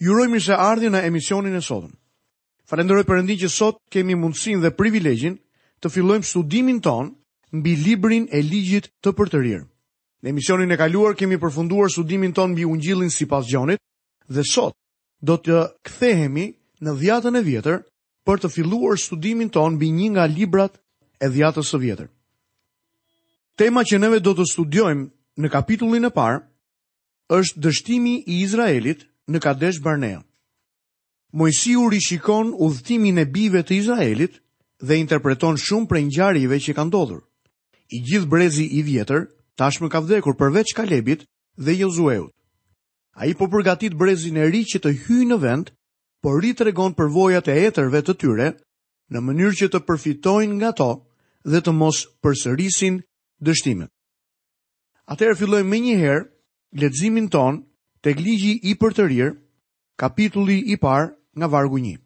Ju uroj mirëseardhje në emisionin e sotëm. Falenderoj Perëndinë që sot kemi mundësinë dhe privilegjin të fillojmë studimin tonë mbi librin e ligjit të përtërirë. Në emisionin e kaluar kemi përfunduar studimin tonë mbi Ungjillin sipas Gjonit dhe sot do të kthehemi në Dhjatën e Vjetër për të filluar studimin tonë mbi një nga librat e Dhjatës së Vjetër. Tema që neve do të studiojmë në kapitullin e parë Është dështimi i Izraelit në Kadesh Barnea. Moisiu rishikon udhëtimin e bijve të Izraelit dhe interpreton shumë prej ngjarjeve që kanë ndodhur. I gjithë brezi i vjetër tashmë ka vdekur përveç Kalebit dhe Jozueut. Ai po përgatit brezin e ri që të hyjë në vend, po ritregon përvojat e etërve të tyre në mënyrë që të përfitojnë nga to dhe të mos përsërisin dështimet. Atëherë fillojmë menjëherë leximin tonë tek ligji i përtërirë, kapitulli i parë nga vargu 1.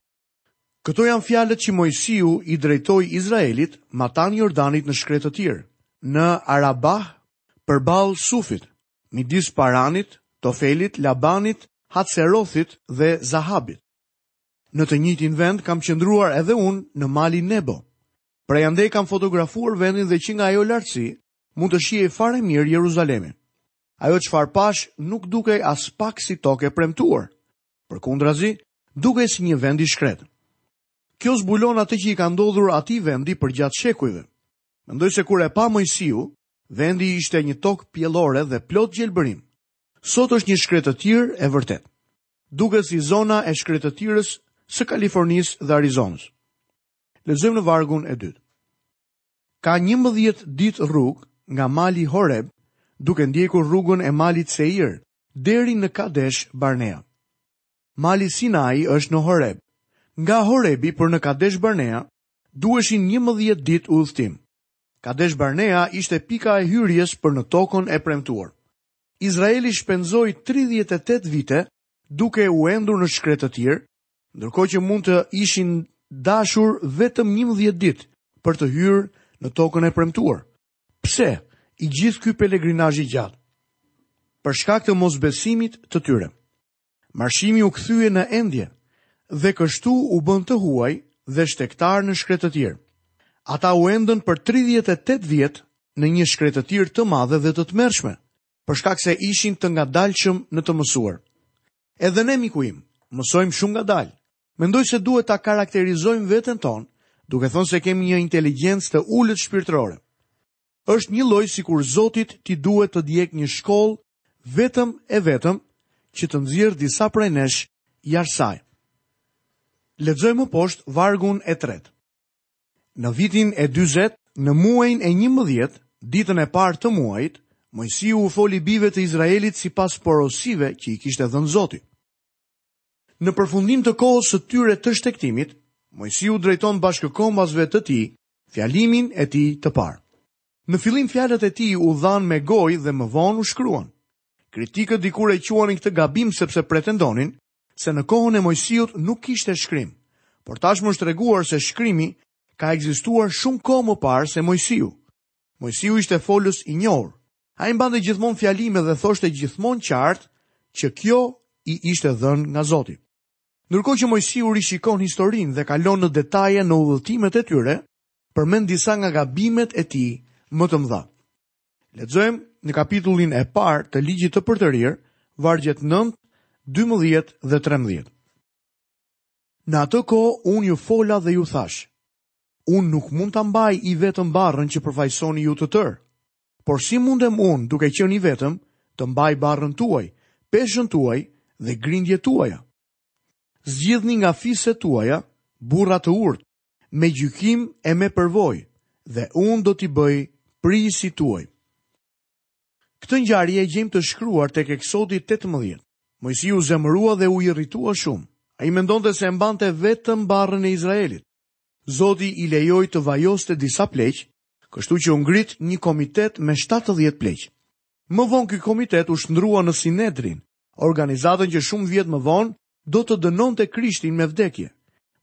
Këto janë fjalët që Moisiu i drejtoi Izraelit matanë Jordanit në shkretëtirë, në Arabah përballë Sufit, midis Paranit, Tofelit, Labanit, Hatserothit dhe Zahabit. Në të njëjtin vend kam qëndruar edhe unë në malin Nebo. Prej andej kam fotografuar vendin dhe që nga ajo lartësi Mund të shihej fare mirë Jeruzalemi. Ajo çfarë pashë nuk dukej aspak si tokë e premtuar. Përkundrazi, dukej si një vend i shkretë. Kjo zbulon atë që i ka ndodhur atij vendi përgjatë shekujve. Mendoj se kur e pa Moisiu, vendi ishte një tokë pjellore dhe plot gjelbërim. Sot është një shkretëtirë e vërtetë. Duket si zona e shkretëtirës së Kalifornisë dhe Arizonës. Lexojmë në vargun e dytë. Ka njëmbëdhjetë ditë rrugë nga mali Horeb, duke ndjekur rrugën e malit Seir, deri në Kadesh Barnea. Mali Sinai është në Horeb. Nga Horebi për në Kadesh Barnea, duheshin njëmbëdhjetë ditë udhëtim. Kadesh Barnea ishte pika e hyrjes për në Tokën e Premtuar. Izraeli shpenzoi tridhjetë e tetë vite duke u endur në shkretëtirë Ndërkohë që mund të ishin dashur vetëm njëmbëdhjetë ditë për të hyrë në tokën e premtuar. Pse i gjithë ky pelegrinazh i gjatë? Për shkak të mosbesimit të tyre. Marshimi u kthye në endje dhe kështu u bënë të huaj dhe shtegtarë në shkretëtirë. Ata u endën për 38 vjet në një shkretëtirë të madhe dhe të tmerrshme, për shkak se ishin të ngadalshëm në të mësuar. Edhe ne miku im, mësojmë shumë ngadalë. Mendoj se duhet ta karakterizojmë veten tonë duke thënë se kemi një inteligjencë të ulët shpirtërore. Është njëlloj sikur Zotit t'i duhet të djegë një shkollë vetëm e vetëm që të nxjerrë disa prej nesh jashtë saj. Lexojmë më poshtë vargun e tretë. Në vitin e dyzet, në muajin e njëmbëdhjetë, ditën e parë të muajit, Moisiu u foli bijve të Izraelit sipas porosive që i kishte dhënë Zoti. Në përfundim të kohës së tyre të shtegtimit, Moisiu drejton bashkëkombasve të tij fjalimin e tij të parë. Në fillim fjalët e tij u dhanë me gojë dhe më vonë u shkruan. Kritikët dikur e quanin këtë gabim sepse pretendonin se në kohën e Mojsiut nuk kishte shkrim, por tashmë është treguar se shkrimi ka ekzistuar shumë kohë më parë se Mojsiu. Mojsiu ishte folës i njohur. Ai mbante gjithmonë fjalime dhe thoshte gjithmonë qartë që kjo i ishte dhënë nga Zoti. Ndërkohë që Mojsiu rishikon historinë dhe kalon në detaje në udhëtimet e tyre, përmend disa nga gabimet e tij më të mëdha. Lexojmë në kapitullin e parë të ligjit të përtërirë, vargjet 9, 12 dhe 13. Në atë kohë, unë ju fola dhe ju thashë, unë nuk mund ta mbaj i vetëm barrën që përfaqësoni ju të tërë, por si mundem unë duke qenë i vetëm të mbaj barrën tuaj, peshën tuaj dhe grindjet tuaja. Zgjidhni nga fiset tuaja, burra të urtë, me gjykim e me përvojë, dhe unë do t'i bëj prijësit tuaj. Këtë ngjarje e gjejmë të shkruar tek Eksodi 18. Moisiu u zemërua dhe u irritua shumë. Ai mendonte se e mbante vetëm barrën e Izraelit. Zoti i lejoi të vajoste disa pleq, kështu që u ngrit një komitet me 70 pleq. Më vonë ky komitet u shndërrua në Sinedrin, organizatën që shumë vjet më vonë do të dënonte Krishtin me vdekje.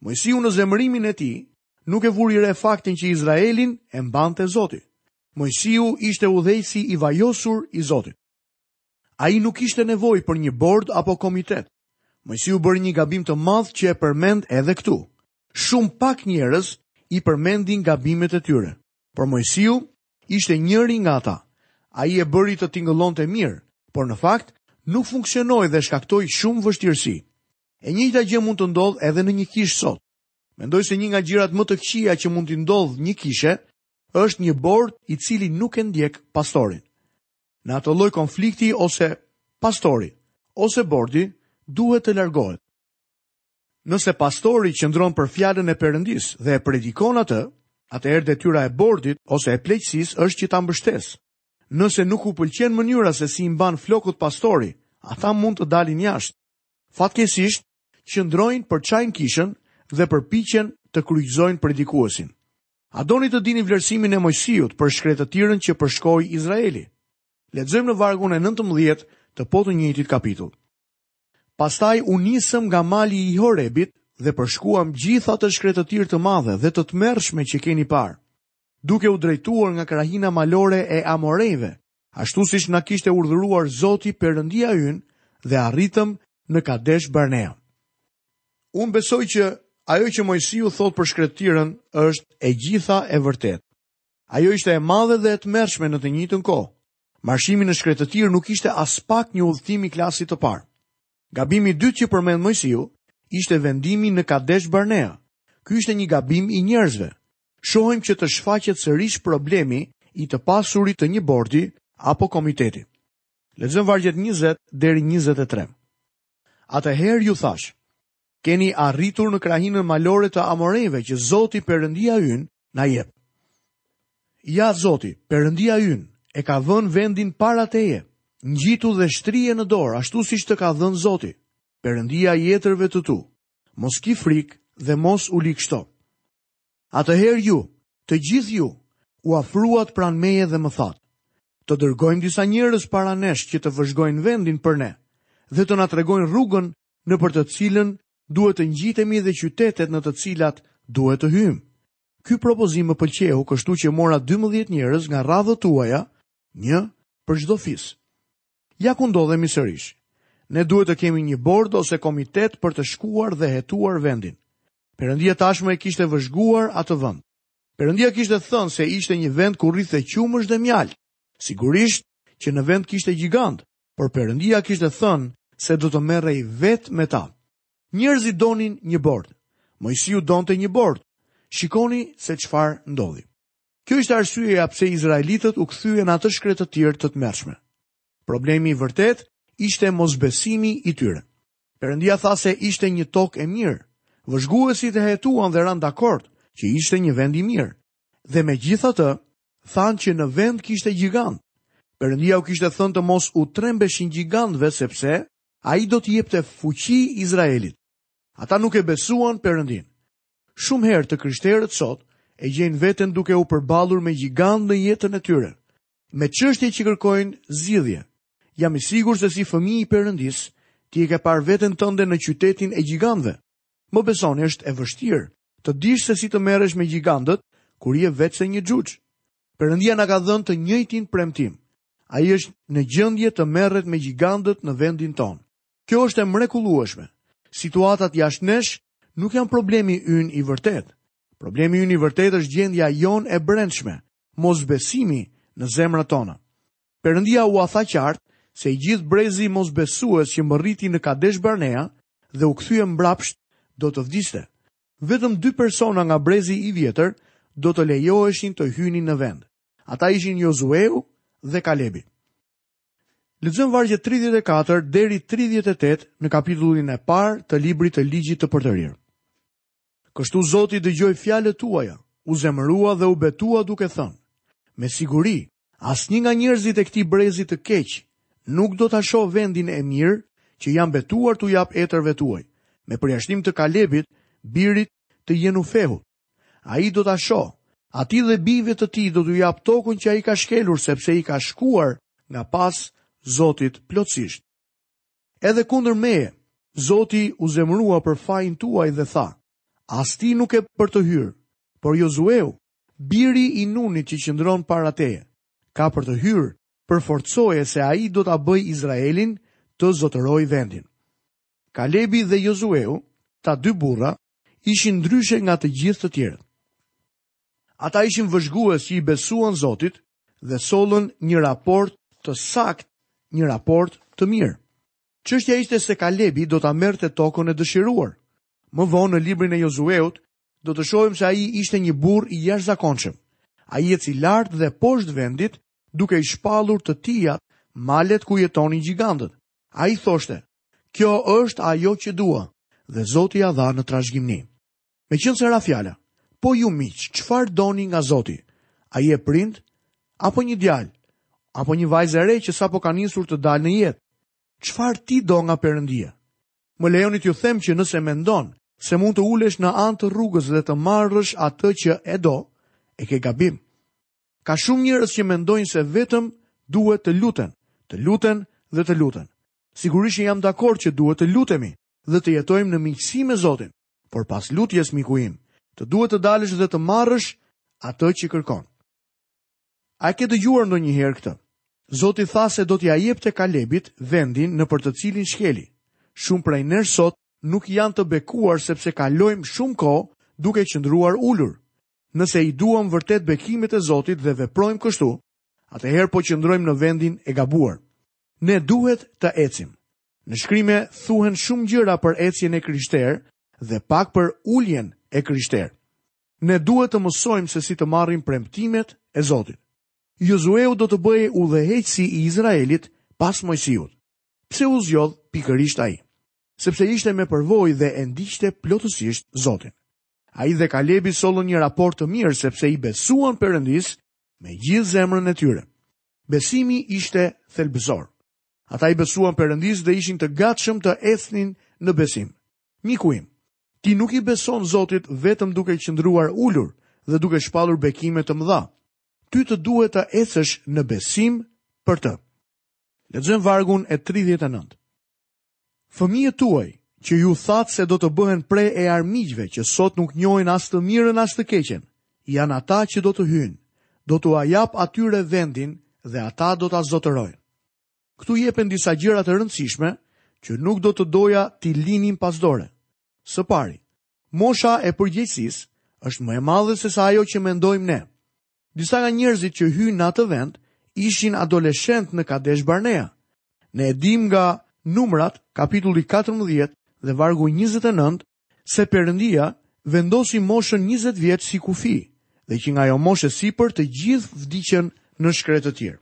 Mojsiu në zemërimin e tij nuk e vuri re faktin që Izraelin e mbante Zoti. Mojsiu ishte udhëheqësi i vajosur i Zotit. Ai nuk kishte nevojë për një bord apo komitet. Mojsiu bëri një gabim të madh që e përmend edhe këtu. Shumë pak njerëz i përmendin gabimet e tyre, por Mojsiu Ishte njëri nga ata. Ai e bëri të tingëllonte mirë, por në fakt nuk funksionoi dhe shkaktoi shumë vështirësi. E njëjta gjë mund të ndodhë edhe në një kishë sot. Mendoj se një nga gjërat më të këqija që mund t'i ndodhë një kishe është një bord i cili nuk e ndjek pastorin. Në atë lloj konflikti ose pastori ose bordi duhet të largohet. Nëse pastori qëndron për fjalën e Perëndisë dhe e predikon atë, atëherë detyra e bordit ose e pleqësisë është që ta mbështesë. Nëse nuk u pëlqen mënyra se si i mban flokët pastori, ata mund të dalin jashtë. Fatkeqësisht, qëndrojnë përçajnë kishën dhe përpiqen të kryqëzojnë predikuesin. A doni të dini vlerësimin e Moisiut për shkretëtirën që përshkoi Izraeli? Lexojmë në vargun e 19 të po të njëjtit kapitull. Pastaj u nisëm nga mali i Horebit dhe përshkuam gjithë atë shkretëtirë të madhe dhe të tmerrshme që keni parë, duke u drejtuar nga krahina malore e Amorejve, ashtu siç na kishte urdhëruar Zoti, Perëndia ynë, dhe arritëm në Kadesh-Barnea. Unë besoj që ajo që Moisiu thotë për shkretëtirën është e gjitha e vërtetë. Ajo ishte e madhe dhe e tmerrshme në të njëjtën kohë, Marshimi në shkretëtirë nuk ishte aspak një udhëtim i klasit të parë. Gabimi i dytë që përmend Moisiu ishte vendimi në Kadesh Barnea. Ky ishte një gabim i njerëzve. Shohim që të shfaqet sërish problemi i të pasurit të një bordi apo komiteti. Lexojmë vargjet 20 deri 23. Atëherë ju thashë, Keni arritur në krahinën malore të Amorejve që Zoti Perëndia ynë na jep. Ja Zoti, Perëndia ynë e ka vënë vendin para teje. Ngjitu dhe shtire në dorë ashtu siç të ka dhënë Zoti, Perëndia i etërve të tu. Mos ki frikë dhe mos u ligështo. Atëherë ju, të gjithë ju, u afruat pranë meje dhe më thatë, të dërgojmë disa njerëz para nesh që të vëzhgojnë vendin për ne dhe të na tregojnë rrugën nëpër të cilën duhet të ngjitemi dhe qytetet në të cilat duhet të hyjmë. Ky propozim më pëlqeu, kështu që mora 12 njerëz nga radhët tuaja, një për çdo fis. Ja ku ndodhemi sërish. Ne duhet të kemi një bord ose komitet për të shkuar dhe hetuar vendin. Perëndia tashmë e kishte vëzhguar atë vend. Perëndia kishte thënë se ishte një vend ku rridhte qumësht dhe mjaltë. Sigurisht që në vend kishte gjigantë, por Perëndia kishte thënë se do të merrej vetë me ta. Njerëzit donin një bord. Moisiu donte një bord. Shikoni se çfarë ndodhi. Kjo ishte arsyeja pse izraelitët u kthyen në atë shkretëtirë të tmerrshme. Problemi i vërtetë ishte mosbesimi i tyre. Perëndia tha se ishte një tokë e mirë. Vëzhguesit e hetuan dhe ranë dakord që ishte një vend i mirë. Dhe megjithatë, thanë që në vend kishte gjigantë. Perëndia u kishte thënë të mos u trembeshin gjigantëve sepse ai do t'i jepte fuqi Izraelit. Ata nuk e besuan Perëndinë. Shumë herë të krishterët sot e gjejnë veten duke u përballur me gjigantë në jetën e tyre, me çështje që kërkojnë zgjidhje. Jam i sigurt se si fëmijë i Perëndisë, ti e ke parë veten tënde në qytetin e gjigantëve. Më besoni është e vështirë të dish se si të merresh me gjigantët kur je veçse një xhuxh. Perëndia na ka dhënë të njëjtin premtim. Ai është në gjendje të merret me gjigantët në vendin tonë. Kjo është e mrekullueshme. Situatat jashtë nesh nuk janë problemi ynë i vërtetë. Problemi ynë i vërtetë është gjendja jonë e brendshme, mosbesimi në zemrat tona. Perëndia ua tha qartë se i gjithë brezi mosbesues që mbërriti në Kadesh Barnea dhe u kthye mbrapsht do të vdiste. Vetëm dy persona nga brezi i vjetër do të lejoheshin të hynin në vend. Ata ishin Jozueu dhe Kalebi. Lexojmë vargjet 34 deri 38 në kapitullin e parë të librit të ligjit të përtërirë. Kështu Zoti dëgjoi fjalët tuaja, u zemërua dhe u betua duke thënë: Me siguri, Asnjë nga njerëzit e këtij brezi të keq nuk do ta shohë vendin e mirë që jam betuar t'u jap etërve tuaj, me përjashtim të Kalebit, birit të Jenufehut. Ai do ta shohë, atij dhe bijve të tij do t'u jap tokën që ai ka shkelur sepse i ka shkuar nga pas Zotit plotësisht. Edhe kundër meje, Zoti u zemërua për fajin tuaj dhe tha, As ti nuk ke për të hyrë, por Jozueu, Biri i Nunit që qëndron para teje, ka për të hyrë, përforcoje se ai do ta bëjë Izraelin të zotërojë vendin. Kalebi dhe Jozueu, këta dy burra, ishin ndryshe nga të gjithë të tjerët. Ata ishin vëzhgues që i besuan Zotit dhe sollën një raport të saktë, një raport të mirë. Çështja ishte se Kalebi do ta merrte tokën e dëshiruar, Më vonë në librin e Jozueut do të shohim se ai ishte një burrë i jashtëzakonshëm. Ai eci lart dhe poshtë vendit duke i shpallur të tijat malet ku jetonin gjigantët. Ai thoshte: "Kjo është ajo që dua" dhe Zoti ia dha në trashëgimni. Meqenëse ra fjala, "Po ju miq, çfarë doni nga Zoti? A je prind apo një djalë apo një vajzë e re që sapo ka nisur të dalë në jetë? Çfarë ti do nga Perëndia?" Më lejoni t'ju them që nëse mendon se mund të ulesh në anë të rrugës dhe të marrësh atë që e do, e ke gabim. Ka shumë njerëz që mendojnë se vetëm duhet të luten, të luten dhe të luten. Sigurisht që jam dakord që duhet të lutemi dhe të jetojmë në miqësi me Zotin, por pas lutjes miku im, të duhet të dalësh dhe të marrësh atë që kërkon. A e ke dëgjuar ndonjëherë këtë? Zoti tha se do t'ia jepte Kalebit vendin nëpër të cilin shkeli. Shumë prej nesh sot nuk janë të bekuar sepse kalojmë shumë kohë duke qëndruar ulur. Nëse i duam vërtet bekimet e Zotit dhe veprojmë kështu, atëherë po qëndrojmë në vendin e gabuar. Ne duhet të ecim. Në Shkrime thuhen shumë gjëra për ecjen e krishterë dhe pak për uljen e krishterë. Ne duhet të mësojmë se si të marrim premtimet e Zotit. Jozueu do të bëhej udhëheqësi i Izraelit pas Moisiut. Pse u zgjodh pikërisht ai? Sepse ishte me përvojë dhe e ndiqte plotësisht Zotin. Ai dhe Kalebi sollën një raport të mirë sepse i besuan Perëndisë me gjithë zemrën e tyre. Besimi ishte thelbësor. Ata i besuan Perëndisë dhe ishin të gatshëm të ecnin në besim. Miku im, ti nuk i beson Zotit vetëm duke qëndruar ulur dhe duke shpallur bekime të mëdha. Ty të duhet të ecësh në besim për të. Lexojmë vargun e 39. Fëmijët tuaj, që ju thatë se do të bëhen pre e armiqve që sot nuk njohin as të mirën as të keqen, janë ata që do të hyjnë, do t'ua jap atyre vendin dhe ata do ta zotërojnë. Këtu jepen disa gjëra të rëndësishme që nuk do të doja t'i linim pas dore. Së pari, mosha e përgjegjësisë është më e madhe sesa ajo që mendojmë ne. Disa nga njerëzit që hynë në atë vend ishin adoleshentë në Kadesh Barnea. Ne e dimë nga Numrat kapitulli 14 dhe vargu 29 se Perëndia vendosi moshën 20 vjeç si kufi dhe që nga ajo moshë e sipër të gjithë vdiqën në shkretëtirë.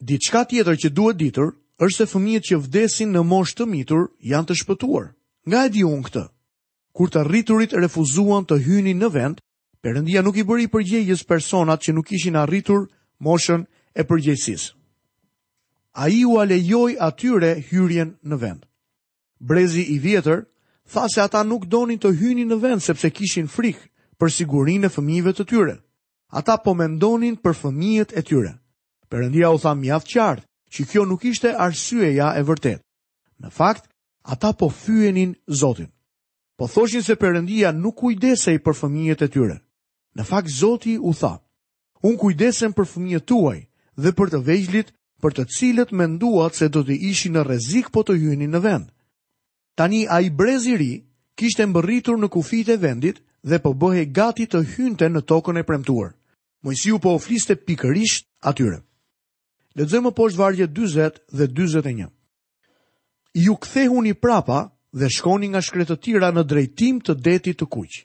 Diçka tjetër që duhet ditur është se fëmijët që vdesin në moshë të mitur janë të shpëtuar. Nga e di unë këtë? Kur të rriturit refuzuan të hynin në vend, Perëndia nuk i bëri përgjegjës personat që nuk kishin arritur moshën e përgjegjësisë. Ai ua lejoi atyre hyrjen në vend. Brezi i vjetër tha se ata nuk donin të hynin në vend sepse kishin frikë për sigurinë e fëmijëve të tyre. Ata po mendonin për fëmijët e tyre. Perëndia u tha mjaft qartë që kjo nuk ishte arsyeja e vërtetë. Në fakt, ata po fyenin Zotin. Po thoshin se Perëndia nuk kujdesej për fëmijët e tyre. Në fakt Zoti u tha, Unë kujdesem për fëmijët tuaj dhe për të vegjlit për të cilët menduat se do të ishin në rrezik po të hynin në vend. Tani ai brez i ri kishte mbërritur në kufijtë e vendit dhe po bëhej gati të hynte në tokën e premtuar. Moisiu po u fliste pikërisht atyre. Lexojmë më poshtë vargjet 40 dhe 41. Ju kthehuni prapa dhe shkoni nga shkretëtira në drejtim të detit të kuq.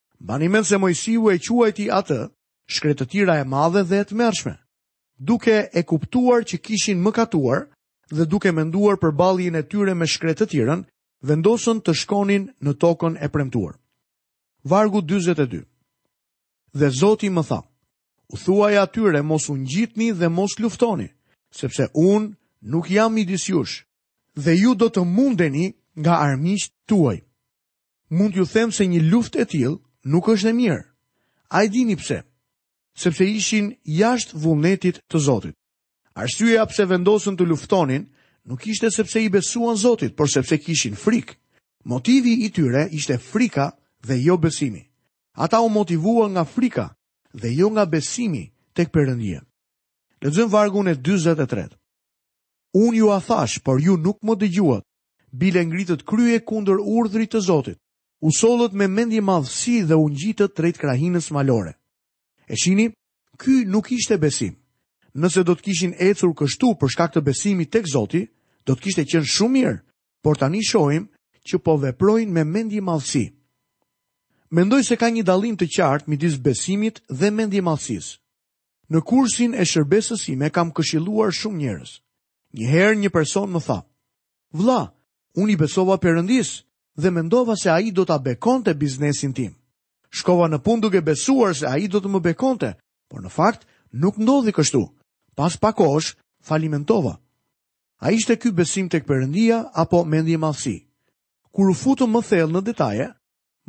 Mbani mend se Moisiu e quajti atë shkretëtira e madhe dhe e tmerrshme, duke e kuptuar që kishin mëkatuar dhe duke menduar përballjen e tyre me shkretëtirën, vendosën të shkonin në tokën e premtuar. Vargu 42. Dhe Zoti më tha: U thuaj atyre mos u ngjitni dhe mos luftoni, sepse unë nuk jam midis jush, dhe ju do të mundeni nga armiqtë tuaj. Mund t'ju them se një luftë e tillë nuk është e mirë. A e dini pse? Sepse ishin jashtë vullnetit të Zotit. Arsyeja pse vendosën të luftonin nuk ishte sepse i besuan Zotit, por sepse kishin frikë. Motivi i tyre ishte frika dhe jo besimi. Ata u motivuan nga frika dhe jo nga besimi tek Perëndia. Lexojmë vargun e 43. Unë jua thashë, por ju nuk më dëgjuat. bile ngritët krye kundër urdhrit të Zotit, u sollët me mendjemadhësi dhe u ngjitët drejt krahinës malore. E shihni, ky nuk ishte besim. Nëse do të kishin ecur kështu për shkak të besimit tek Zoti, do të kishte qenë shumë mirë, por tani shohim që po veprojnë me mendjemadhësi. Mendoj se ka një dallim të qartë midis besimit dhe mendjemadhësisë. Në kursin e shërbesës sime kam këshilluar shumë njerëz. Një herë një person më tha, vëlla, unë i besova Perëndisë dhe mendova se ai do ta bekonte biznesin tim. Shkova në punë duke besuar se ai do të më bekonte, por në fakt nuk ndodhi kështu. Pas pak kohësh, falimentova. A ishte ky besim tek Perëndia apo mendjemadhësi? Kur u futëm më thellë në detaje,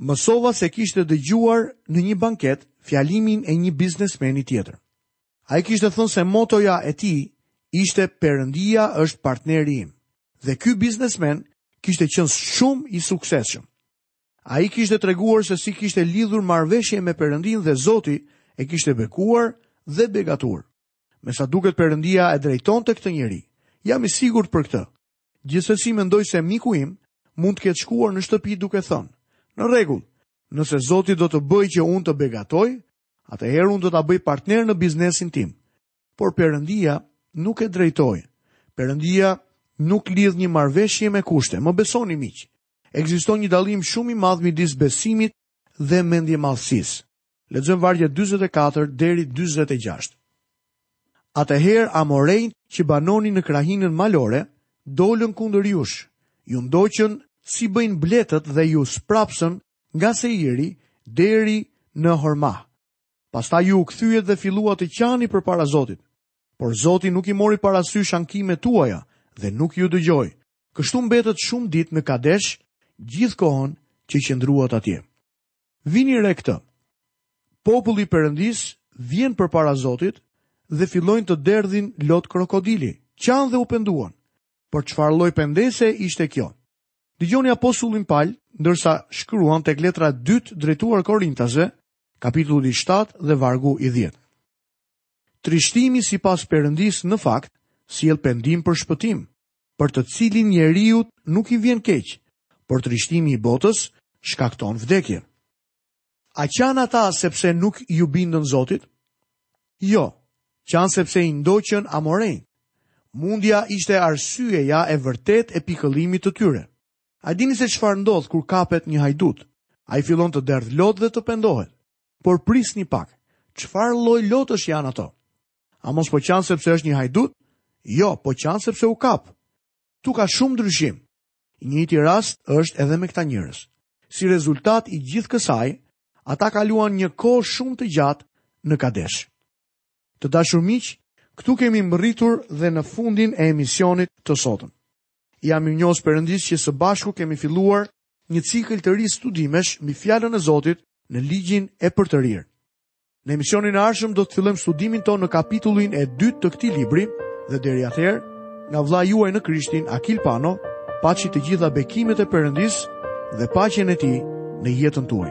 Mësova se kishte dëgjuar në një banket fjalimin e një biznesmeni tjetër. Ai kishte thënë se motoja e tij ishte Perëndia është partneri im. Dhe ky biznesmen kishte qenë shumë i suksesshëm. Ai kishte treguar se si kishte lidhur marrëveshje me Perëndinë dhe Zoti e kishte bekuar dhe begatuar. Me sa duket Perëndia e drejtonte këtë njeri. Jam i sigurt për këtë. Gjithsesi mendoj se miku im mund të ketë shkuar në shtëpi duke thënë, në rregull, nëse Zoti do të bëjë që unë të begatoj, atëherë unë do ta bëj partner në biznesin tim. Por Perëndia nuk e drejtoi. Perëndia nuk lidh një marrëveshje me kushte. Më besoni miq, ekziston një dallim shumë i madh midis besimit dhe mendjemadhësisë. Lexojmë vargjet 44 deri 46. Atëherë amorejtë që banonin në krahinën malore, dolën kundër jush, ju ndoqën si bëjnë bletët dhe ju sprapsën nga Seiri deri në Horma. Pastaj ju u këthyet dhe filluat të qani përpara Zotit, por Zoti nuk i mori parasysh ankimet tuaja dhe nuk ju dëgjoi. Kështu mbetët shumë ditë në Kadesh gjithë kohën që qëndruat atje. Vini re këtë. Populli i Perëndisë vjen përpara Zotit dhe fillojnë të derdhin lot krokodili. Qanë dhe u penduan. Por çfarë lloj pendese ishte kjo? Dëgjoni apostullin Pal, ndërsa shkruan tek letra e dytë drejtuar Korintasve, kapitulli 7 dhe vargu i 10. Trishtimi sipas Perëndisë në fakt sjell pendim për shpëtim. për të cilin njeriut nuk i vjen keq, por trishtimi i botës shkakton vdekje. A qanë ata sepse nuk iu bindën Zotit? Jo, qanë sepse i ndoqën amorejtë. Mundja ishte arsyeja e vërtetë e pikëllimit të tyre. A e dini se çfarë ndodh kur kapet një hajdut? Ai fillon të derdhë lot dhe të pendohet. Por prisni pak, çfarë lloj lotësh janë ato? A mos po qan sepse është një hajdut? Jo, po qan sepse u kap. Këtu ka shumë ndryshim. I njëjti rast është edhe me këta njerëz. Si rezultat i gjithë kësaj, ata kaluan një kohë shumë të gjatë në Kadesh. Të dashur miq, këtu kemi mbërritur dhe në fundin e emisionit të sotëm. Jam mirënjohës Perëndisë që së bashku kemi filluar një cikël të ri studimesh mbi fjalën e Zotit në Ligjin e Përtërirë. Në emisionin e ardhshëm do të fillojmë studimin tonë në kapitullin e dytë të këtij libri dhe deri atëherë, nga vëllai juaj në Krishtin Akil Pano, paçi të gjitha bekimet e Perëndisë dhe paqen e tij në jetën tuaj.